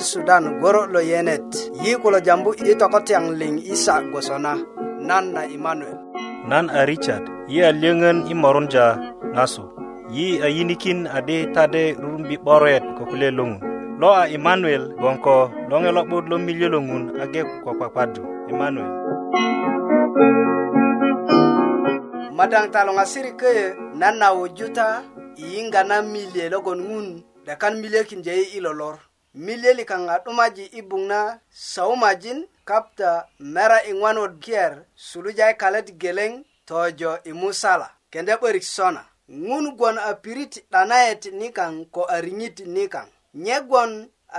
ti sudan goro lo yenet yi kulo jambu i tokotiyaŋ liŋ isa gwosona nan na imanuel nan a richard yi a lyöŋön i morunja ŋasu yi a yinikin adi tade rurumbi 'boret ko kule loŋun lo a imanuel gboŋ ko loŋe lo'but lo milyö lo ŋun age ko kpakpadu imanuel madaŋ ta köyö nan na wujuta i yiŋga na milye logon ŋun dakan milyekinje i ilolor milyeli kaŋa 'dumaji i buŋ na saumajin kapta mera i ŋwanot kiyer sulujai kalet geleŋ tojo i musala kende 'börik sona ŋun gwon a pirit 'danayet nikaŋ ko a riŋit nikaŋ nye gwon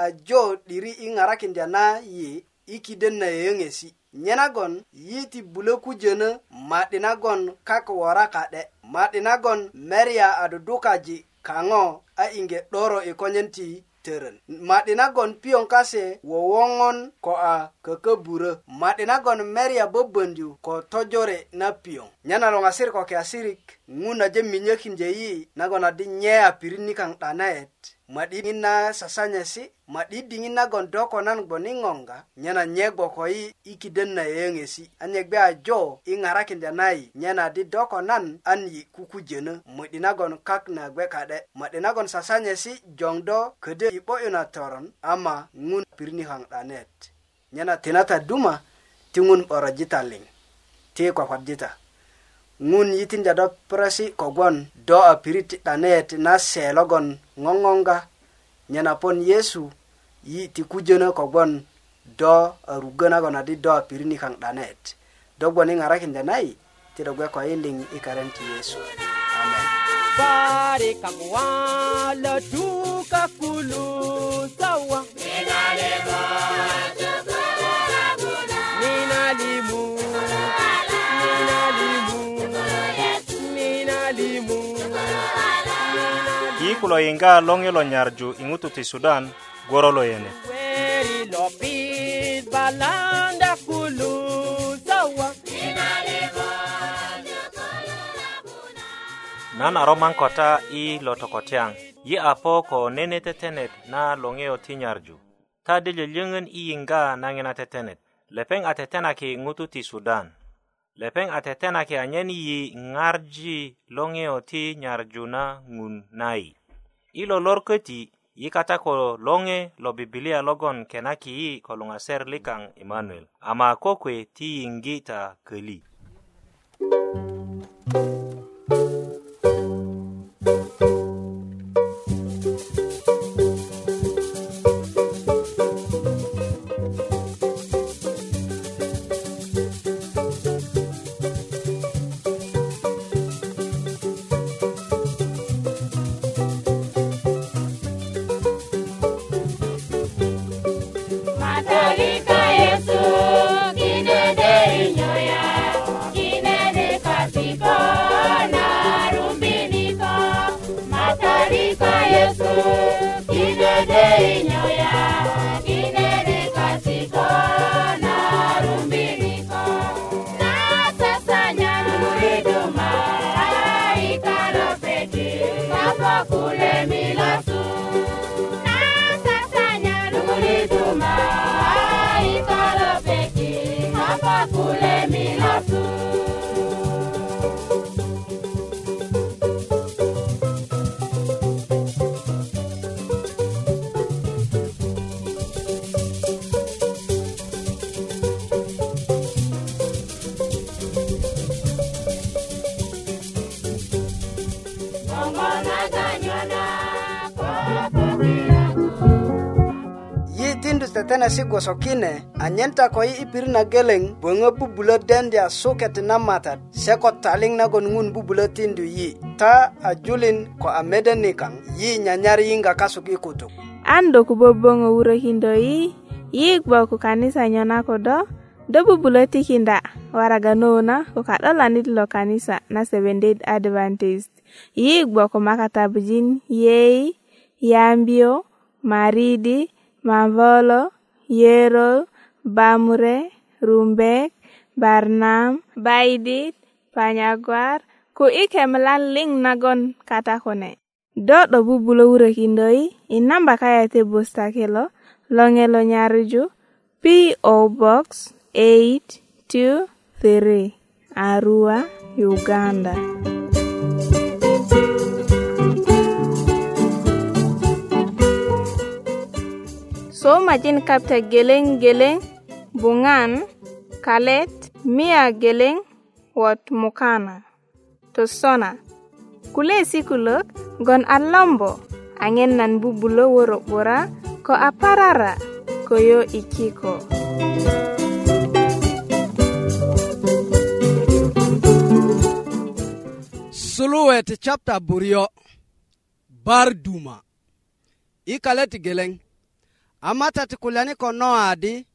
a jo 'diri i ŋarakindya na yi i kiden na yöyöŋesi nye nagon yi ti bulö kujönö ma'di nagon kak wora ka'de ma'di nagon meria a dudukaji kaŋo a inge 'doro i konyön ti terön madinagon piyoŋ kase wowoŋon ko a kököburö madinagon merya böböndyu ko tojore na piyoŋ nyena luŋasir ko kiasirik ŋun aje minyökindye yi nagon adi nye a pirit nikaŋ 'danayet madidi na sasanyasi madidi ngi nagon do ko nan gboni ngonga nyana nyego ko yi ikiden na yengesi anyegbe ajo ingarakin da nai nyana di do ko nan an yi kuku jene mudi nagon kak na gbe kade madi nagon sasanyasi jongdo kede ibo yuna toron ama ngun pirni hang danet nyana tinata duma tingun orajitaling ti kwa kwadita ŋun yitinda do puresi kogwon do a pirit ti 'danet na se logon ŋoŋoŋga nyena pon yesu yi ti kujönö kogwon do a rugö nagon adi do a pirini kaŋ 'danet do gwon i ŋarakinda nayi ti do gwe ko yiliŋ i karen ti yesu amen kulo yinga long yelo nyarju ing'utu ti Sudan goro lo yene. Nana roman kota i lotokotyang, yi apo ko nene tetenet na longeo ti nyarju. Ta dile lyungen i yinga nangina tetenet, lepeng atetenaki ngutu ti Sudan. Lepeng atetenaki anyen yi ngarji longeo ti nyarju na ngun nai. ilo lor köti i kata ko loŋe lo bibilia logon kenaki yi ko luŋaser likaŋ emanuel ama kokwe ti yiŋgi ta köli Thank you. tenesi si kine anyen ta ko i pirit na geleŋ böŋö bubulö dendya suket na matat se ko taliŋ nagon ŋun bubulö tindu yi ta a julin ko a mede nikaŋ yi nyanyar yiŋga kasuk i kutuk an do ku böböŋö wurökindö yi yi gbo ku kanisa nyona kodo do bubulö tikinda waraga no na ko ka'dolanit lo kanisa na seventh day adventist yi gbo ko makatabujin yei yambio maridi mavolo yeerol, bamre, rumbek, barnaam, baydit, panyagwar, ko ikem lan ling nagon kata kone. Do do bubulo ure kindoi, inamba kaya te busta kelo, longelo nyaruju, P.O. Box 823, Arua, Uganda. Uganda. soomajin kapta geleng geleng bungan kalet mia geleng wot mukana tosona kulesi kulök gon a lombo anyen nan bubulö wörö 'bura ko a parara koyo i kiko suluwe ti chapta buryo bar duma i kalet geleŋ amata tati kulani ko i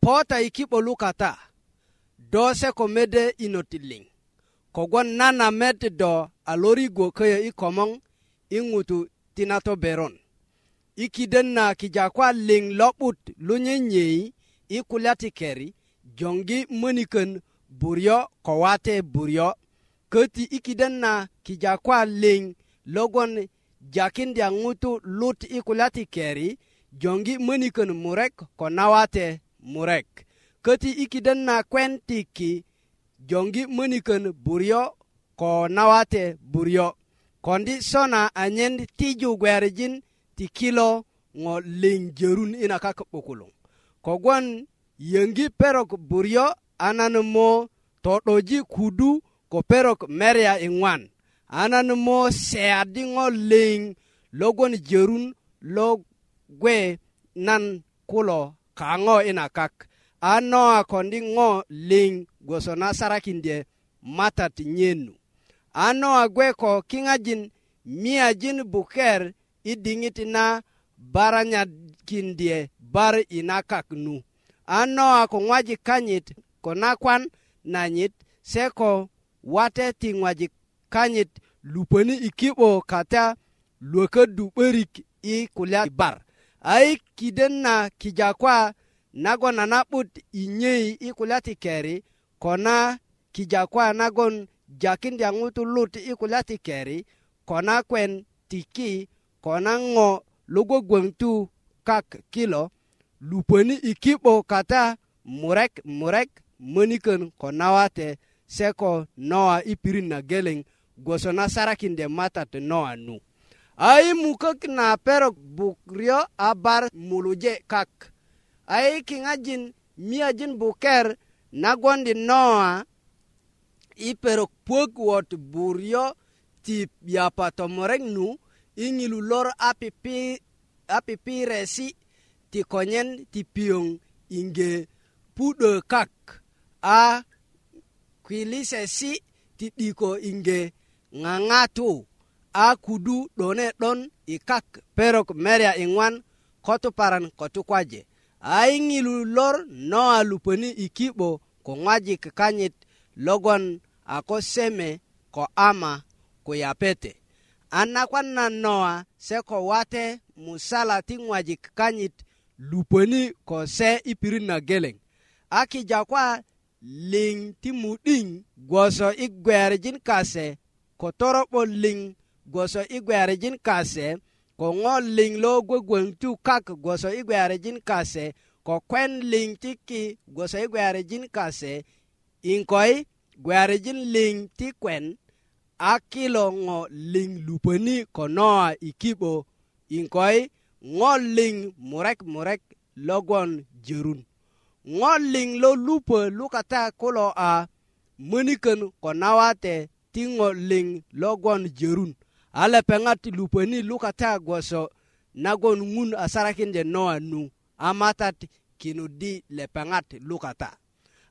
pota kata do dose ko mede inotiling kogon nana med do alori go köyö i komoŋ i ŋutu tinato beron i kiden na kijakwa liŋ lo'but lunyenyei i kulya ti keri joŋgi mönikön buryo ko wate buryo köti i kiden na kijakwa liŋ logon jakindya ŋutu lut i kulya ti keri jongi mönikön murek ko nawate murek köti i kiden na kwen ki jongi mönikön buryo ko nawate buryo kondi sona anyen tiju gwerijin ti kilo ŋo liŋ jörun ina kak 'bukuluŋ kogwon yöŋgi perok buryo a nan mo to'doji kudu ko perok merya i ŋwan a nan mo seyadi ŋo liŋ logon jörun lo gwe nan kulo kaŋo ina kak a noa kondi ŋo liŋ gwoso nasarakindye mata ti nyenu a noa gwe ko kiŋajin miyajin buker i diŋit na baranyakindye bar ina kak nu a noa ko ŋwajik kanyit ko nakwan nanyit se ko wate ti ŋwajik kanyit lupöni i ki'bo kata luököddu 'börik i kulya bar ai kiden na kijakwa nagon a na'but i kulya ti keri kona kijakwa nagon jakindya ŋutu lut i kulya ti keri kona kwen tiki kona ŋo logwogwöŋ tu kak kilo lupöni i ki'bo kata murek murek mönikön ko nawate se ko nowa i pirit na geleŋ gwoso na sarakinde mata tu nowa nu ai mukök na perok buk ryo abar muluje kak ai kiŋajin miyajin buker nagwondi noa i perok puök wot buryo tip yapa tomorek nu i ŋilu lor apipiresi ti konyen ti piyoŋ inge pudö kak a kwilisesi ti diko inge ŋaŋatu a kudu 'done 'don i kak perok merya i ŋwan ko tuparan ko tukwaje a yiŋilu lor noa lupöni i ki'bo ko ŋwajik kanyit logon a ko seme ko ama ku yapete an nakwan nan noa se ko wate musala ti ŋwajik kanyit lupöni ko se i pirit na geleŋ a kija kwa liŋ ti mu'diŋ gwoso i gwerjin kase ko toro'bo liŋ gwoso i gwearijin kase ko ŋo liŋ lo gwögwöŋ tu kak gwoso i gwearijin kase ko kwen liŋ ti ki gwoso i gwearijin kase inkoi gwearijin liŋ ti kwen a kilo ŋo liŋ lupöni ko noa i ki'bo inkoi ŋo liŋ murek murek logwon jörun ŋo liŋ lo lupö lukata kulo a mönikön ko nawate ti ŋo liŋ logwon jörun a lepeŋat lupöni lukata gwoso nagon ŋun asarakindye noa nu a matat kinu di lepeŋat lukata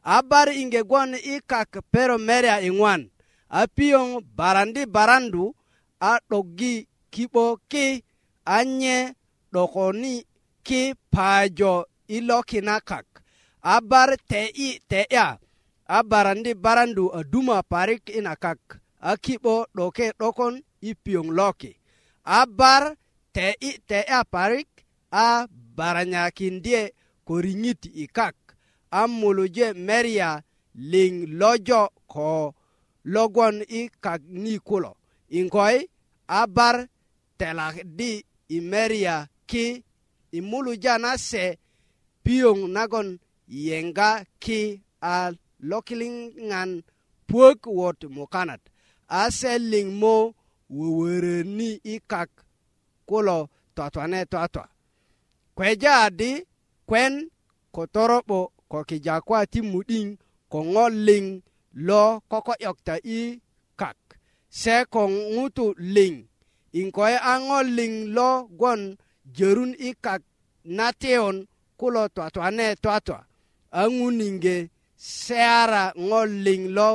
a bar inge gwon i kak pero merya iŋwan a piyoŋ barandi barandu a 'dogi kibo ki a nye 'dokoni ki paajo i lokina kak a bar te'yi te'ya a barandi barandu a duma parik ina kak a kibo 'doke 'dokon i piöŋ loki a bar te i te a parik a baranyakindye ko riŋit i kak a molujö meria liŋ lojo ko logon i kak ni kulo inkoi a bar telakdi i meria ki i muluja na se piöŋ nagon yenga ki a lokiliŋan puök wot mukanat a se liŋ mo wowere ni ikak kulo twatwane twatwa kweja adi kwen ko toro'bo ko kijakwa ti mu'diŋ ko ŋo liŋ lo koko'yokta i kak se ko ŋutu liŋ inkoye a ŋo liŋ lo gwon jörun i kak na tiyun kulo twatwane twatwa a ŋuniŋge seara ara ŋo liŋ lo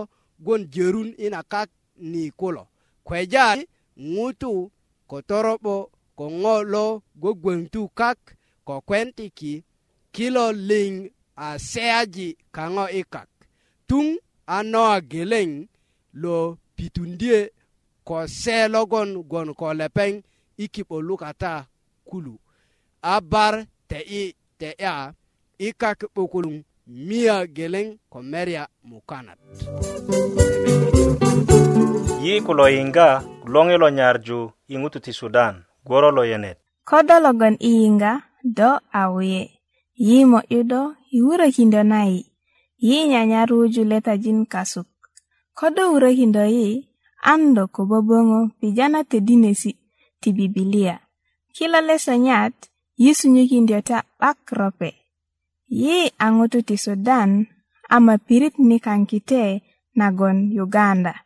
gwon jörun ina kak ni kulo kweja ŋutu ko toro'bo ko ŋo lo gwogwontu kak ko kwentiki kilo liŋ a seyaji kaŋo i kak tuŋ a noa geleŋ lo pitundye ko se logon gwon ko lepeŋ i ki'bo lukata kulu a bar te'yi te'ya i kak 'bukuluŋ miya geleŋ ko merya mukanat yi kulo yinga longi lo nyarju i ŋutu ti sudan gworo lo yenet ko do logon i yinga do a wuye yimo' yu do i wurökindö nayi yi nyanyar wuju letajin kasuk ko do wurökindö yi an do ko böböŋö pijana todinesi ti bibilia kilo lesonyat yi sunyukindyö ta 'bak rope yi a ŋutu ti sudan ama pirit ni kaŋ kite nagon uganda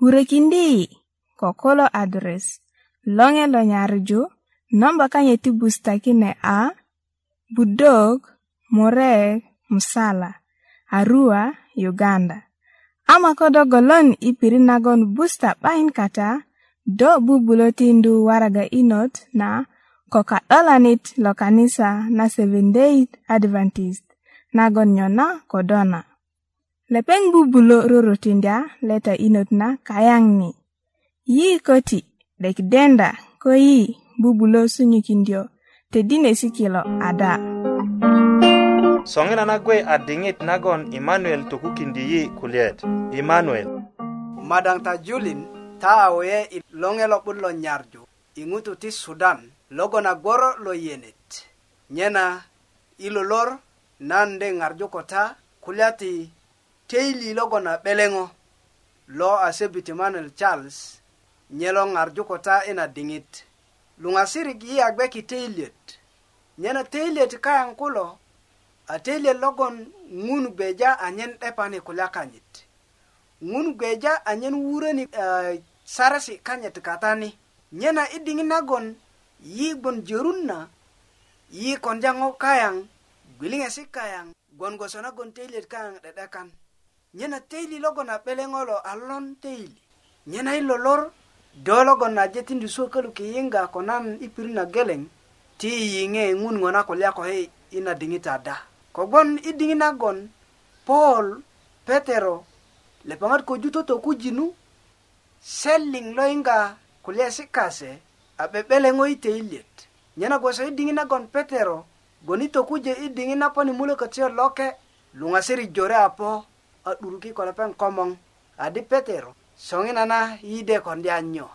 wurekindi ko kolo adres loŋe lo nyarju nomba kaŋe ti bustakine a budok murek musala arua uganda ama ko do golon i pirit nagon busta 'bayin kata do bubulö tindu waraga inot na ko ka'dolanit lo kanisa na 7 day adventist nagon nyona ko do na Lepeng bubulo ruru tinda leta inotna kayangni. Yi koti, dek denda, ko yi bubulo sunyukindyo, te dine sikilo ada. Songina nagwe adingit nagon Emmanuel tukukindi yi kuliet. Emmanuel. Madang ta julin, ta awe ilongelo bulo nyarju, ingutu ti Sudan, logo na goro lo yenet. Nyena, ilolor, nande ngarju kota, kuliati teili logon a 'beleŋo lo asebit emanuel charles nye lo ŋarju ko ta ina diŋit luŋasirik yi a gbeki teiliet nyena teiliet kayaŋ kulo a teiliet logon ŋun gbeja anyen 'depani kulya kanyit ŋun gbeja anyen wuröni uh, eh, saresi kanyit katani nyena i diŋit nagon yi gbon jörun na yi konjaŋo kayaŋ gwiliŋesi kayaŋ gwon goso nagon teiliet kayaŋ 'de'dekan nyena teili logon a 'beleŋolo a lon teili nyena i lolor do logon a jetindu suwökölu kiyiŋga ko nan i pirit na geleŋ ti i yiŋe ŋun ŋo na kulya ko yi i na diŋit ada kogwon i diŋit nagon paul petero lepaŋat köju toto kujinu seliŋ lo yiŋga kulya si kase a 'be'beleŋo i teiliet nyena gwoso i diŋit nagon petero goni tokuje i diŋit na poni mulökö tiyo loke luŋasiri jore a po a 'durki ko lepeŋ komoŋ adi petero soŋina na yide kondi a nyo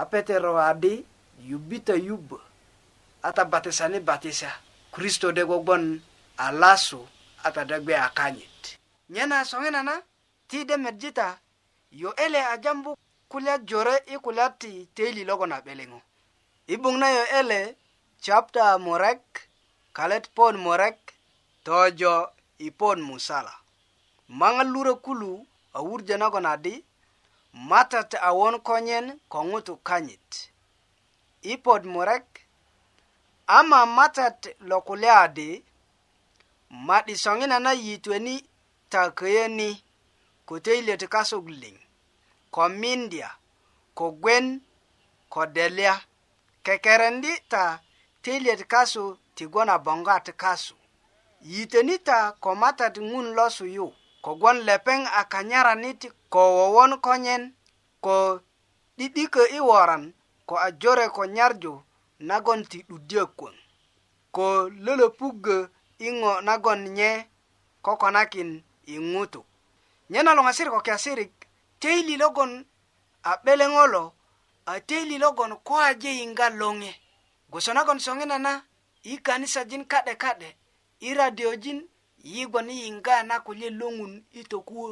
a petero adi yubita yubbö a ta batisani batisa kristo de gbogbon a lasu a ta de gbe a kanyit nyena soŋina na ti demedjita yo'ele a jambu kulya jore i kulya ti teili logon a 'beliŋo i buŋ na yo'ele chapta morek kalet pon morek tojo i pon musala maŋa lurö kulu a wurjö nagon adi matat a won konyen ko ŋutu kanyit i pod murek ama matat lo kulya adi ma'di soŋina na yitweni ta köyeni kotye i lyötu kasuk liŋ ko mindya ko gwen ko delya kekerendi ta ti lyötu kasu tigon a boŋgat kasu yiteni ta ko matat ŋun lo suyu kogwon lepeŋ a kanyaranit ko wowon konyen ko 'di'dikö i woran ko a jore ko nyarju nagon ti 'duddyö kuwon ko lölöpugö i ŋo nagon nye kokonakin i ŋutuk nyena luŋasiri ko kiasirik teili logon a 'beleŋolo a teili logon ko aje yiŋga loŋe gwoso nagon soŋinana i kanisajin ka'de ka'de i radiojin yigwon yiyiŋga na kulye loŋun i tokuwö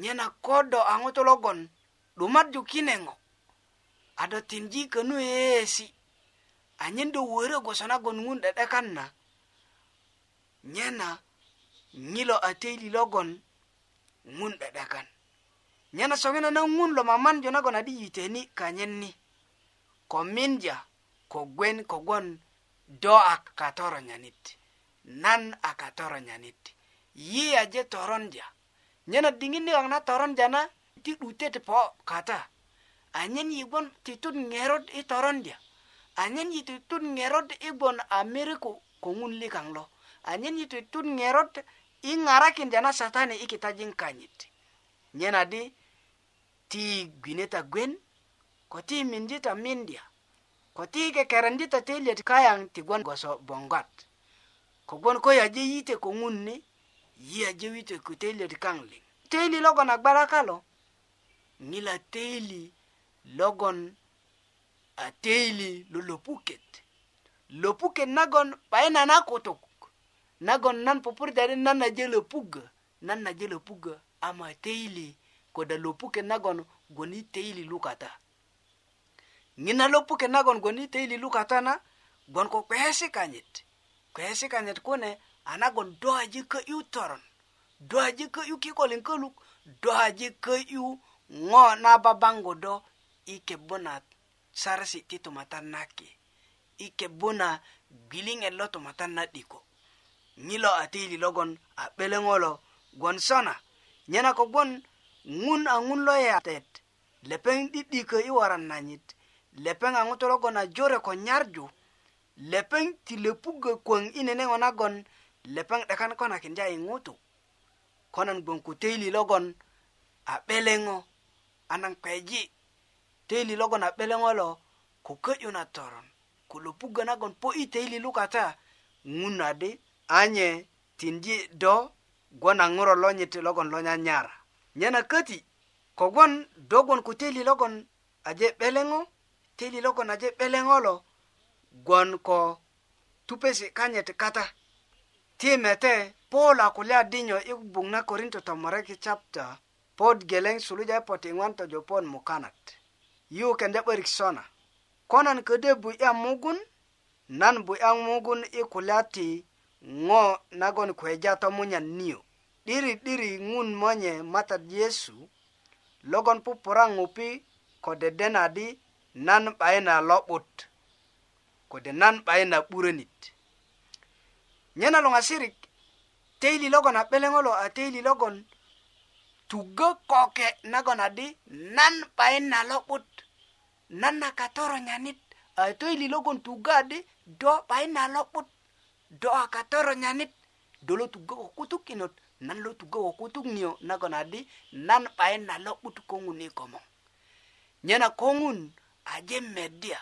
nye na kodo a ŋutu logon 'dumadju kine ŋo a do tindi könu yeyeesi anyen do wörö gwoso nagon ŋun 'de'dekan na nye na ŋilo a teili logon ŋun 'de'dekan nye na soŋina na ŋun lo mamanju nagon adi yiteni kanyen ni ko minja ko gwen kogwon do a katoronyanit nan a ka toronyanit yi aje toronja nyena diŋit niyoŋ na toronja na ti 'dutet po kata anyen yi gbon titut ŋerot i toronja anyen yi titut ŋerot i gbon ameriku koŋun likaŋ lo anyen yi titut ŋerot i ŋarakindya na satani i kitajin kanyit nyena di ti gwineta gwen ko ti mindi ta mindya ko ti kekerendi ta teliyet kayaŋ tigwon goso bongat kogwon ko yaje yite ko ŋun ni yiyaje wite ko teilet kaŋ liŋ teili logon a gbaraka lo ŋila teili logon a teili lo lopuket lopuket nagon 'bayi na na kutuk nagon nan pupurja di nan naje lopug nan naje lopug ama teili koda lopuket nagon gwoni teili lukata ŋina lopuket nagon gwoni teili lukata na gwon ko kpeesi kanyit kwesikanyit kune anagon doaji köyu toron doaji köyu kikolin köluk doaji köyu ŋo na babaŋgu do i kebu na sarasi ti tumatan naki i kebu na gwiliŋet lo tumatan na 'diko ŋilo a tiili logon a 'beleŋo lo gwon sona nyena kogwon ŋun a ŋun lo yatet lepeŋ 'di'dikö i waran nanyit lepeŋ a ŋutu logon a jore ko nyarju lepeŋ ti lepugö kwöŋ i nene ŋo nagon lepeŋ 'dekan ko nakindya i ŋutu ko nan gboŋ ko töili logon a 'beleŋo a nan kweji töili logon a 'beleŋo lo ko kö'yu na toron ko lepugö nagon po i töili lukata ŋuna di anye tindi do gwon a ŋuro lonyit logon lo nyanyara nye na köti kogwon do gwon ko töili logon aje 'beleŋo töili logon aje 'beleŋo lo gwon ko tupesi kanyet kata ti mete paul akulya dinyo i bugbug na korinto tomorek chapta pod geleŋ suluja i e potiŋwan tojopon mukanat yu kenda 'börik sona konan ködö bu'ya mugun nan bu'ya mugun i kulya ti ŋo nagon kweja tomunyan niyo 'diri'diri ŋun monye matat yesu logon pupura ŋupi ko dedenadi nan 'bayin a lo'but kode nan 'bayi na 'burönit nye na luŋasirik teili logon a 'beleŋolo a teili logon tugö koke nagon adi nan 'bayi na lo'but nan na katoronyanit a teili logon tugö adi do 'bayi na lo'but do a katoronyanit do lo tugö ko kutuk inot nan lo tugö ko kutuk niyo nagon adi nan 'bayi na lo'but koŋun i komoŋ nye na koŋun aje medya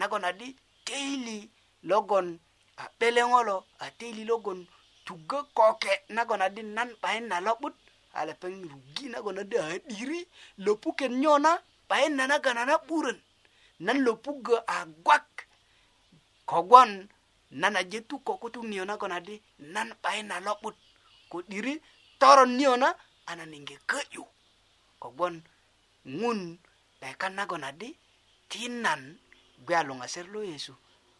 nagon adi teili logon a 'beleŋolo a teili logon tugö koke nagon adi nan 'bayin na lo'but a lepeŋ rugi nagon adi a 'diri lopuken nyo na 'bayin na nagon a na'burön nan lopugö a gwak kogwon nan aje tu ko kutuk niyo nagon adi nan 'bayin na lo'but ko 'diri toron niyo na a naniŋge kö'yu kogwon ŋun 'beka nagon adi tinan gwe aluŋ asir lo yesu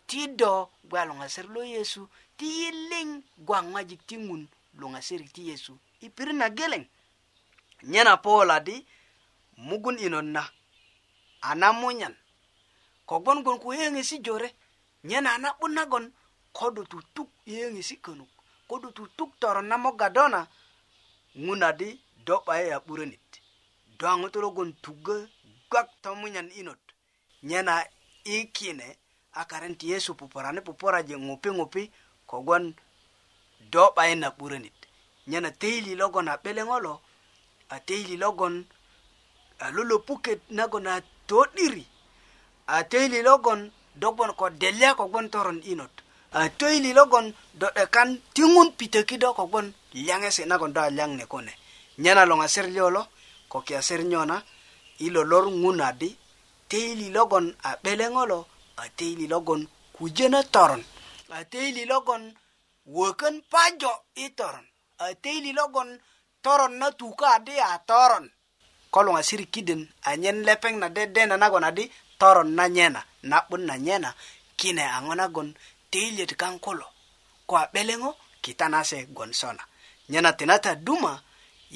ti do gwe aluŋ asir lo yesu ti yiliŋ gwaŋ ŋojik ti ŋun luŋ asirik ti yesu i pirit na geleŋ nyena poola di mugun inot na a na munyan kogbon gon ko yeŋesi jore nyena a na'but nagon ko do tutuk yeŋesi könuk ko do tutuk toron na moga do na ŋun adi do 'baye a 'burönit do a ŋutu logon tuggö gwak tomunyan inot nyena ikine a karenti yesu puporani puporaje ŋupi ŋupi kogwon do 'bayin na 'burönit nyena teili logon a 'beleŋo lo a teili logon a lolopuket nagon a todiri a teili logon dogbon ko delya kogwon toron inot a töili logon do 'dekan ti ŋun pitöki do kogwon lyaŋesi nagon do a lyaŋne kune nyena loŋaser lyo lo ko kiyaser nyo na i lolor ŋun adi teili logon a 'beleŋolo a teili logon kuje na toron a teili logon wökön pajo i toron a teili logon toron na tuka adi a toron ko luŋasirik kiden anyen lepeŋ na dedena nagon adi toron na nyena na'but na nyena kine a ŋo nagon teiliyet kaŋ kulo ko a 'beleŋo kita nase gon sona nyena tinata duma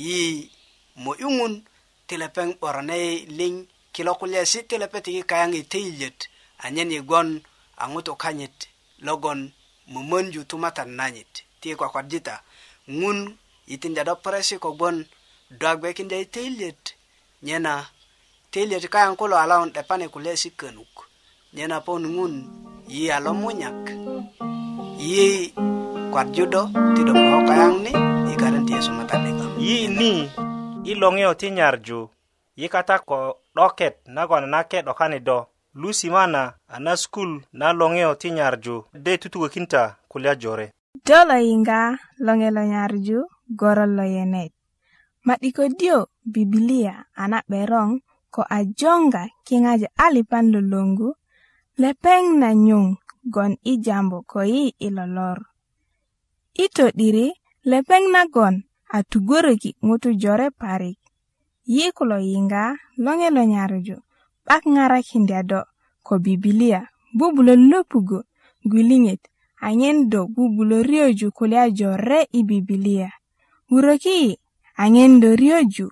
yi mo'yu ŋun ti lepeŋ 'borane liŋ kilo kulya siti lepetik i kayaŋi teiyiet anyen i gwon kanyit logon mumonju tumatan nanyit ti kwa kwa jita i itinja do presi kogbon do a gbekindya nyena teiyiet kaya kulo a lawun 'depani kulya si nyena pon ngun yi a munyak yi kwa do tido do ko kayaŋ ni i karan ni i tinyarju yikata nyarju ko 'doket nagon nake 'dokani do lusi mana a na skul na loŋeyo ti nyarju de tutukökinta kulya jore do lo yiŋga loŋe lo nyarju gorot lo yenet ma'dikodyo bibilia a na 'beron ko a jonga kiŋaja a lipan lolongu lepeŋ na nyuŋ gon i jambu ko yi i lolor i to'diri lepeŋ nagon a tugoröki ŋutu jore parik yikulo yinga longelo nyaruju 'bak ŋarakindi a do ko bibilia bubulö lopugo guliŋet anyen do bubulö riyoju kulya jore i bibilia wuröki anyen do riyoju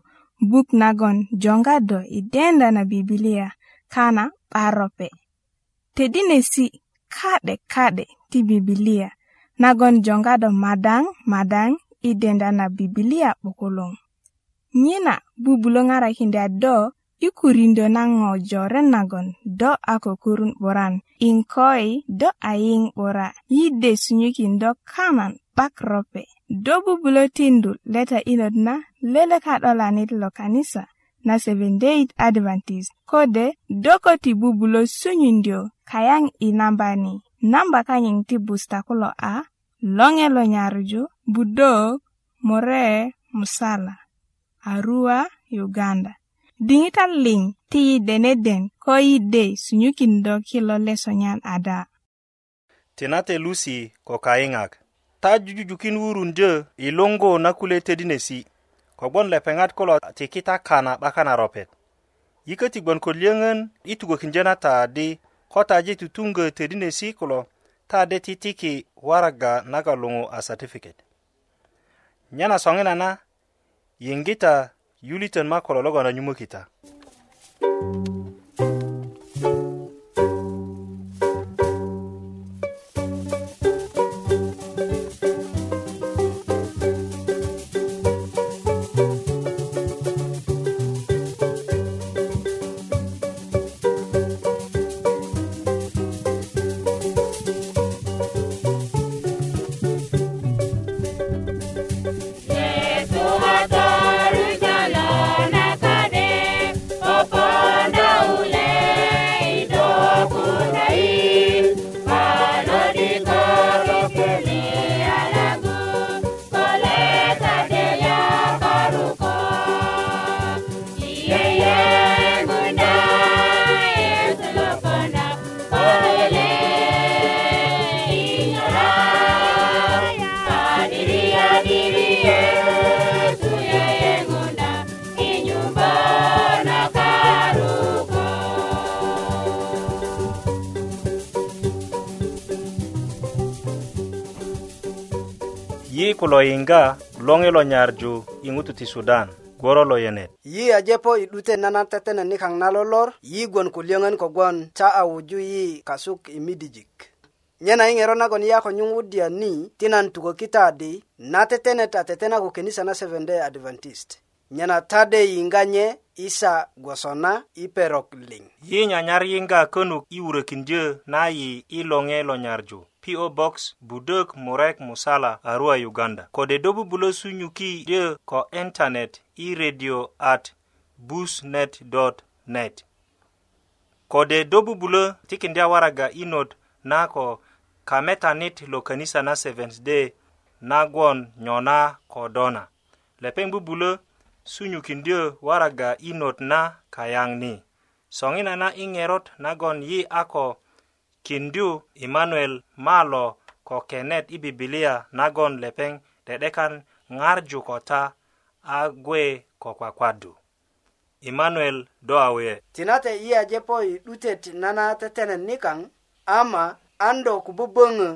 buk nagon jonga do i denda na bibilia kana 'barope todinesi ka'de ka'de ti bibilia nagon jonga do madaŋ madaŋ i denda na bibilia 'bukuluŋ nyina bubulo ngarai hinda do yukurindo nang ngojo renagon do aku kurun boran ingkoi do aing ora yide do kaman pak rope do bubulo tindu leta inod na lele kadolanit lo kanisa na seventh day advantage kode doko ti bubulo sunyindio kayang inambani. namba ni namba kanying ti busta kulo a longe lo nyaruju budok more musala arua uganda diŋitan liŋ ti yi deneden ko yi de sunyukindo kilo lesonyan ada tinate lusi ko kayiŋak ta jujujukin wurundyö i luŋgu na kule tedinesi kogbon lepeŋat kulo tikita kana 'bakan a ropet yiköti gbon ko lyöŋön i tugökindyö na ta di ko taje tutuŋgö tedinesi kulo ta de titiki waraga naga luŋu a satifiket nyena soŋinana yen kita makolo ma kɔlɔlɔ gɔna ɲumo kita ku lo yiŋga loŋi lo nyarju i ŋutu ti sudan gworo lo yenet yi ajepo i 'dute nanan tetene nikaŋ na lolor yi gwon ku liyöŋön kogwon ta a wuju yi kasuk i midijik nyena i ŋero nagon yi a ko nyuŋwudya ni ti nan tukökita di na tetenet a tetena ku kenisa na seven day adventist nyena tade yiŋga nye isa gwosona i perok liŋ yi nyanyar yiŋga könuk i wurökindyö na yi i loŋe lo nyarju PO Box Budok Murek Musala Arua Uganda kode e dobu bulo sunyuki ye ko internet i radio at busnet.net kode dobu bulo tikindi awaraga inot na ko kametanit lo kanisa na Seventh Day na gwon nyona kodona lepeng bu bulo sunyuki ndio waraga inot na kayang ni songina na ingerot nagon yi ako kindu emmanuel malo ko kenet i bibilia nagon lepeŋ de'dekan ŋarju kota a gwe ko kwakwadu emmanuel do awe tinate i ajepo i 'dutet nana tetenet nikaŋ ama an do kububöŋö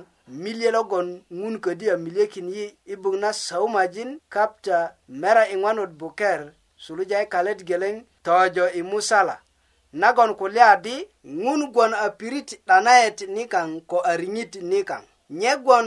milye logon ŋun ködi a milyekin yi i buk na saumajin kapta mera iŋwanut buker suluja i kalet geleŋ tojo i musala nagon kulya di ŋun gwon a pirit 'danayet nikaŋ ko a riŋit nikaŋ nye gwon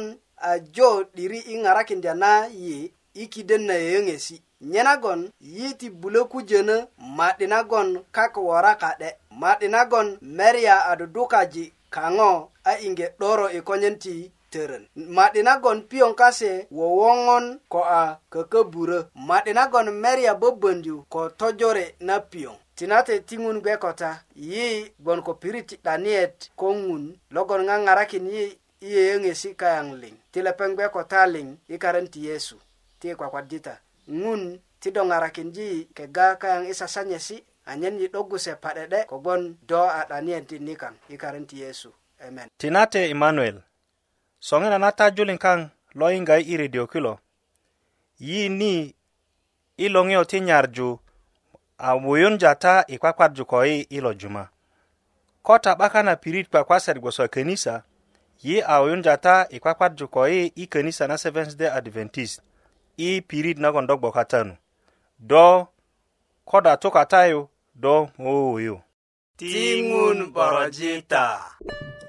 a jo 'diri i ŋarakindya na yi i kiden na yöyöŋesi nye nagon yi ti bulö kujönö ma'di nagon kak wora ka'de ma'di nagon merya a dudukaji kaŋo a inge 'doro i konyön ti tören ma'di nagon piyoŋ kase wowoŋon ko a kököburö ma'di nagon merya böböndyu ko tojore na piyoŋ tinate ti ŋun gbe kota yi gbon ko pirit 'daniet ko ŋun logon ŋaŋarakin yi i yeyeŋesi kayaŋ liŋ ti lepeŋ gbe kota liŋ i karen ti yesu ti i kwakwadita ŋun ti do ŋarakindi kega kayaŋ i sasanyesi anyen yi 'dogu se pa'de'de kogbon do a 'daniet din nikaŋ i karen ti yesu emen tinate emanuel soŋina na tajuliŋ kaŋ lo yiŋga i i redio kilo yi ni i loŋiyo ti nyarju a muyun jata i kwakwad juko yi i lo juma ko ta'baka na pirit kwakwasar gwoso kanisa yi a uyun jata i kwakwad juko yi i kanisa na seventh day adventist i pirit nagon dogbo katanu do ko da tukatayu do mowuyu tingun borojita